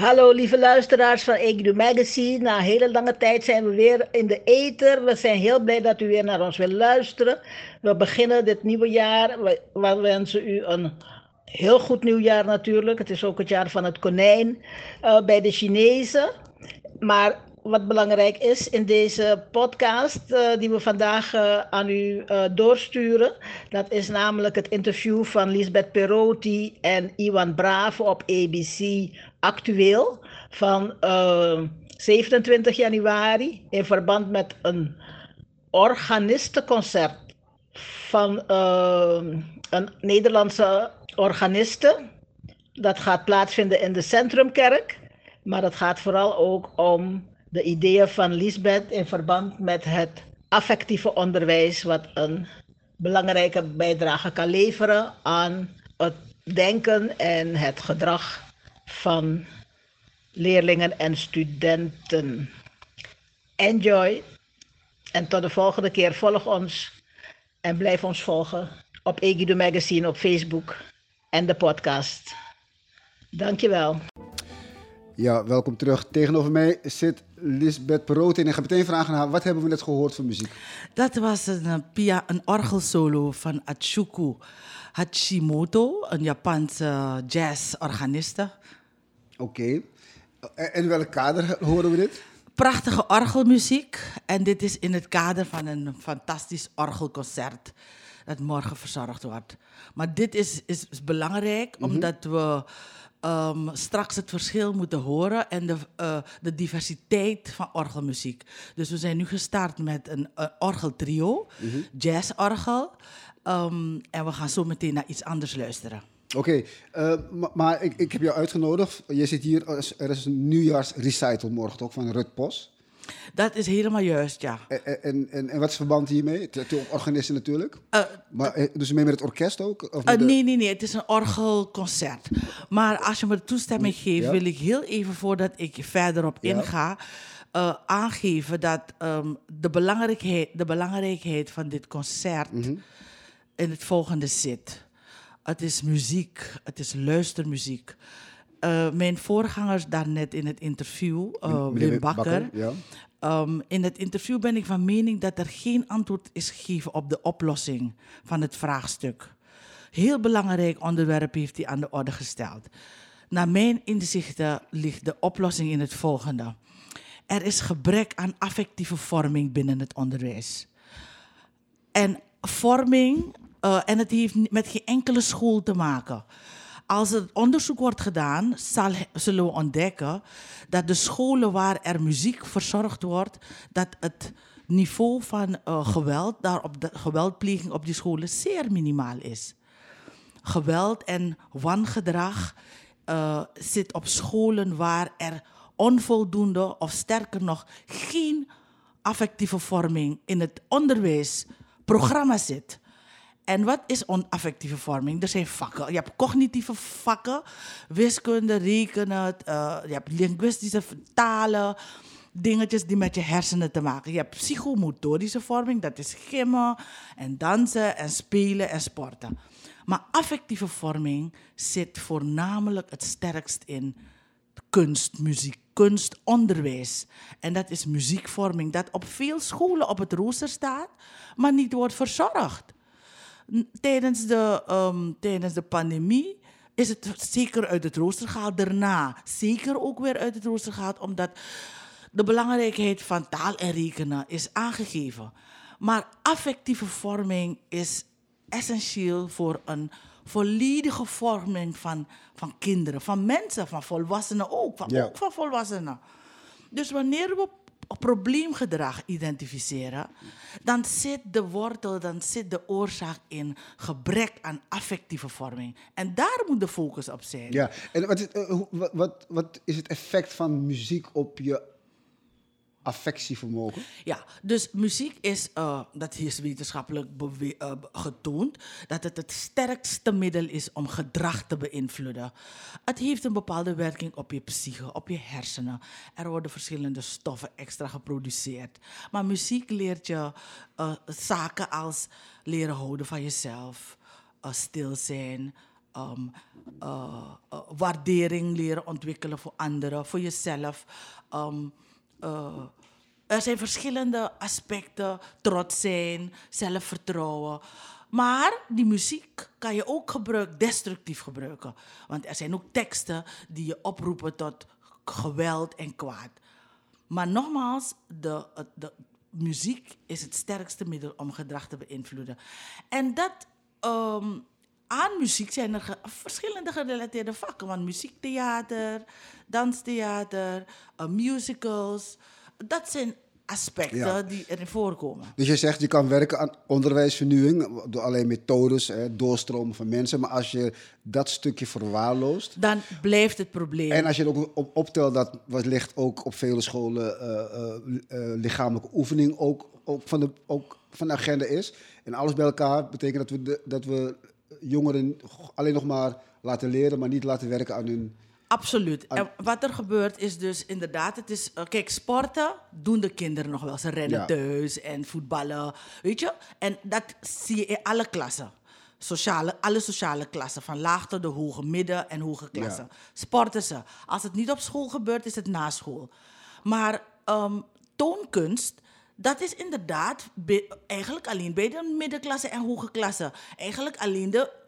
Hallo lieve luisteraars van Egidu Magazine. Na een hele lange tijd zijn we weer in de ether. We zijn heel blij dat u weer naar ons wil luisteren. We beginnen dit nieuwe jaar. We, we wensen u een heel goed nieuwjaar natuurlijk. Het is ook het jaar van het konijn uh, bij de Chinezen. Maar wat belangrijk is in deze podcast uh, die we vandaag uh, aan u uh, doorsturen. Dat is namelijk het interview van Lisbeth Perotti en Iwan Bravo op ABC Actueel van 27 januari in verband met een organistenconcert van een Nederlandse organiste. Dat gaat plaatsvinden in de Centrumkerk. Maar het gaat vooral ook om de ideeën van Lisbeth in verband met het affectieve onderwijs, wat een belangrijke bijdrage kan leveren aan het denken en het gedrag van leerlingen en studenten. Enjoy en tot de volgende keer. Volg ons en blijf ons volgen op Egido Magazine op Facebook en de podcast. Dankjewel. Ja, welkom terug. Tegenover mij zit Lisbeth Perotti en ik ga meteen vragen aan haar, wat hebben we net gehoord van muziek? Dat was een, pia, een orgelsolo van Atsuku Hachimoto, een Japanse jazzorganiste. Oké. Okay. En in welk kader horen we dit? Prachtige orgelmuziek. En dit is in het kader van een fantastisch orgelconcert dat morgen verzorgd wordt. Maar dit is, is, is belangrijk, mm -hmm. omdat we um, straks het verschil moeten horen en de, uh, de diversiteit van orgelmuziek. Dus we zijn nu gestart met een orgeltrio, mm -hmm. jazzorgel. Um, en we gaan zo meteen naar iets anders luisteren. Oké, okay, uh, maar, maar ik, ik heb jou uitgenodigd. Je zit hier, er is een nieuwjaarsrecital morgen toch van Rut Pos. Dat is helemaal juist, ja. En, en, en, en wat is het verband hiermee? Het organisten natuurlijk. Uh, maar dus mee met het orkest ook? Of uh, nee, nee, nee. Het is een orgelconcert. Maar als je me de toestemming geeft, ja. wil ik heel even voordat ik verderop ja. inga... Uh, aangeven dat um, de, belangrijkheid, de belangrijkheid van dit concert mm -hmm. in het volgende zit. Het is muziek, het is luistermuziek. Uh, mijn voorgangers daarnet in het interview, uh, Wim Bakker. Bakker ja. Um, in het interview ben ik van mening dat er geen antwoord is gegeven op de oplossing van het vraagstuk. Heel belangrijk onderwerp heeft hij aan de orde gesteld. Naar mijn inzichten ligt de oplossing in het volgende. Er is gebrek aan affectieve vorming binnen het onderwijs. En vorming, uh, en het heeft met geen enkele school te maken als er onderzoek wordt gedaan, zal, zullen we ontdekken dat de scholen waar er muziek verzorgd wordt, dat het niveau van uh, geweld, daar op de, geweldpleging op die scholen zeer minimaal is. Geweld en wangedrag uh, zit op scholen waar er onvoldoende of sterker nog geen affectieve vorming in het onderwijsprogramma zit. En wat is onaffectieve vorming? Er zijn vakken. Je hebt cognitieve vakken, wiskunde, rekenen, uh, je hebt linguïstische talen, dingetjes die met je hersenen te maken. Je hebt psychomotorische vorming, dat is gimmen en dansen en spelen en sporten. Maar affectieve vorming zit voornamelijk het sterkst in kunst, muziek, kunstonderwijs. En dat is muziekvorming, dat op veel scholen op het rooster staat, maar niet wordt verzorgd tijdens de, um, tijdens de pandemie is het zeker uit het rooster gehaald. Daarna zeker ook weer uit het rooster gehaald, omdat de belangrijkheid van taal en rekenen is aangegeven. Maar affectieve vorming is essentieel voor een volledige vorming van, van kinderen, van mensen, van volwassenen ook, van, ja. ook van volwassenen. Dus wanneer we probleemgedrag identificeren, dan zit de wortel, dan zit de oorzaak in gebrek aan affectieve vorming. En daar moet de focus op zijn. Ja, en wat is, uh, wat, wat is het effect van muziek op je affectievermogen? Ja, dus muziek is, uh, dat is wetenschappelijk uh, getoond, dat het het sterkste middel is om gedrag te beïnvloeden. Het heeft een bepaalde werking op je psyche, op je hersenen. Er worden verschillende stoffen extra geproduceerd. Maar muziek leert je uh, zaken als leren houden van jezelf, stil zijn, ehm, waardering leren ontwikkelen voor anderen, voor jezelf. Ehm, er zijn verschillende aspecten, trots zijn, zelfvertrouwen. Maar die muziek kan je ook gebruiken, destructief gebruiken. Want er zijn ook teksten die je oproepen tot geweld en kwaad. Maar nogmaals, de, de, muziek is het sterkste middel om gedrag te beïnvloeden. En dat um, aan muziek zijn er verschillende gerelateerde vakken. Want muziektheater, danstheater, uh, musicals. Dat zijn aspecten die erin voorkomen. Dus je zegt je kan werken aan onderwijsvernieuwing door alleen methodes, hè, doorstromen van mensen. Maar als je dat stukje verwaarloost. Dan blijft het probleem. En als je ook op, optelt dat wellicht ook op vele scholen uh, uh, lichamelijke oefening ook, ook, van de, ook van de agenda is. En alles bij elkaar betekent dat we, de, dat we jongeren alleen nog maar laten leren, maar niet laten werken aan hun. Absoluut. En wat er gebeurt is dus inderdaad, het is, uh, kijk, sporten doen de kinderen nog wel. Ze rennen thuis en voetballen, weet je. En dat zie je in alle klassen. Sociale, alle sociale klassen, van laag tot de hoge, midden en hoge klassen. Sporten ze. Als het niet op school gebeurt, is het na school. Maar um, toonkunst, dat is inderdaad eigenlijk alleen bij de middenklasse en hoge klasse. Eigenlijk alleen de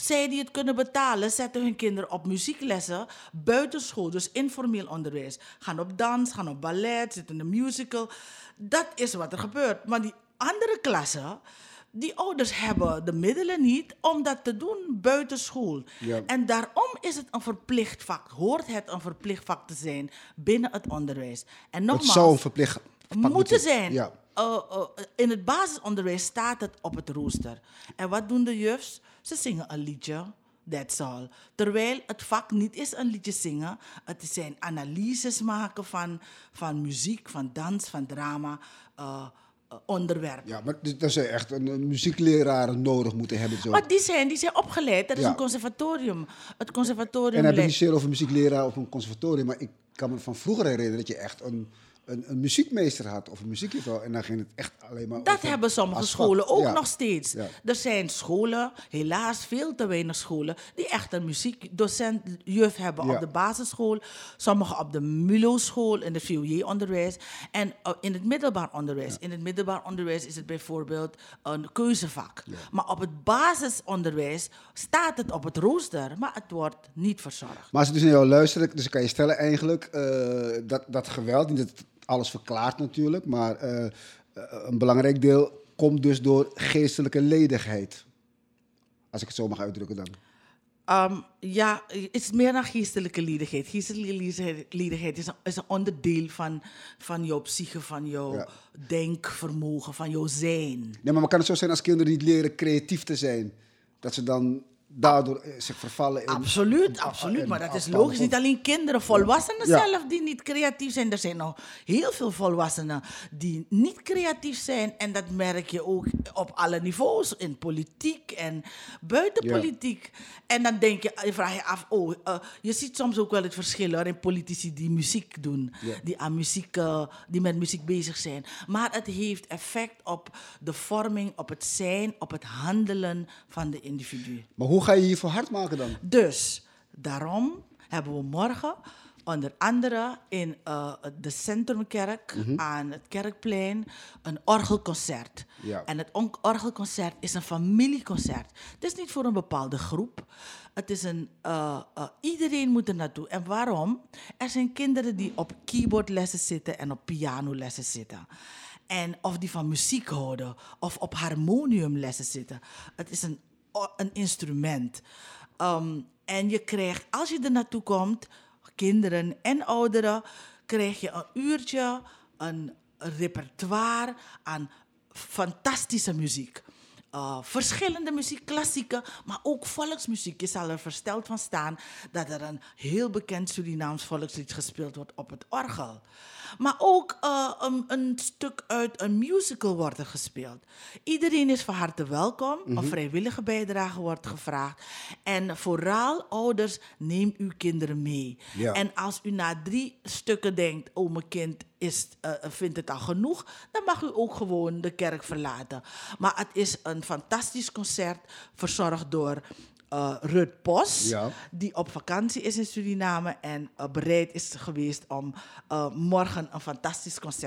zij die het kunnen betalen, zetten hun kinderen op muzieklessen buitenschool, dus informeel onderwijs. Gaan op dans, gaan op ballet, zitten in een musical. Dat is wat er gebeurt. Maar die andere klassen, die ouders hebben de middelen niet om dat te doen buitenschool. Ja. En daarom is het een verplicht vak, hoort het een verplicht vak te zijn binnen het onderwijs. En nogmaals, het zou een verplicht moeten zijn. Ja. Uh, uh, in het basisonderwijs staat het op het rooster. En wat doen de jufs? Ze zingen een liedje. That's all. Terwijl het vak niet is een liedje zingen. Het zijn analyses maken van, van muziek, van dans, van drama. Uh, onderwerp. Ja, maar dat ze echt een, een muziekleraar nodig moeten hebben. Zo. Maar die zijn, die zijn opgeleid. Dat is een conservatorium. Het conservatorium. En dan heb ik niet zeer over muziekleraar of een conservatorium. Maar ik kan me van vroeger herinneren dat je echt een een, een muziekmeester had of een muziekjuffrouw. En dan ging het echt alleen maar Dat hebben sommige scholen ook nog steeds. Er zijn scholen, helaas veel te weinig scholen, die echt een muziekdocent, juf hebben op de basisschool. Sommige op de MULO-school, in het VOJ-onderwijs. En uh, in het middelbaar onderwijs. In het middelbaar onderwijs is het bijvoorbeeld een keuzevak. Maar op het basisonderwijs staat het op het rooster, maar het wordt niet verzorgd. Maar als ik dus naar jou luister, dus kan je stellen eigenlijk uh, dat, dat geweld, niet het alles verklaart natuurlijk, maar uh, een belangrijk deel komt dus door geestelijke ledigheid. Als ik het zo mag uitdrukken dan. Um, ja, het is meer dan geestelijke ledigheid. Geestelijke ledigheid is een, is een onderdeel van, van jouw psyche, van jouw denkvermogen, van jouw zijn. Nee, maar kan het zo zijn als kinderen niet leren creatief te zijn? Dat ze dan daardoor eh, zich vervallen in... Absoluut, absoluut. Maar dat is logisch. Niet alleen kinderen, volwassenen zelf die niet creatief zijn. Er zijn nog heel veel volwassenen die niet creatief zijn. En dat merk je ook op alle niveaus. In politiek en buiten politiek. En dan denk je, je vraag je af, oh, uh, je ziet soms ook wel het verschil hoor, in politici die muziek doen. Die, aan muziek, uh, die met muziek bezig zijn. Maar het heeft effect op de vorming, op het zijn, op het handelen van de individu. Maar hoe ga je hiervoor hard maken dan? Dus, daarom hebben we morgen onder andere in uh, de Centrumkerk mm aan het Kerkplein een orgelconcert. Ja. En het orgelconcert is een familieconcert. Het is niet voor een bepaalde groep. Het is een, uh, uh, iedereen moet er naartoe. En waarom? Er zijn kinderen die op keyboardlessen zitten en op pianolessen zitten. En of die van muziek houden of op harmoniumlessen zitten. Het is een een instrument. Um, en je krijgt, als je er naartoe komt, kinderen en ouderen, krijg je een uurtje, een repertoire aan fantastische muziek. Uh, verschillende muziek, klassieke, maar ook volksmuziek. Je zal er versteld van staan dat er een heel bekend Surinaams volkslied gespeeld wordt op het orgel. Maar ook uh, een, een, stuk uit een musical wordt er gespeeld. Iedereen is van harte welkom. Een mhm. vrijwillige bijdrage wordt gevraagd. En vooral ouders, neem uw kinderen mee. En als u na drie stukken denkt, oh mijn kind is, uh, vindt het al genoeg, dan mag u ook gewoon de kerk verlaten. Maar het is een fantastisch concert, verzorgd door uh, Rut Pos, Ja. die op vakantie is in Suriname en uh, bereid is geweest om uh, morgen een fantastisch concert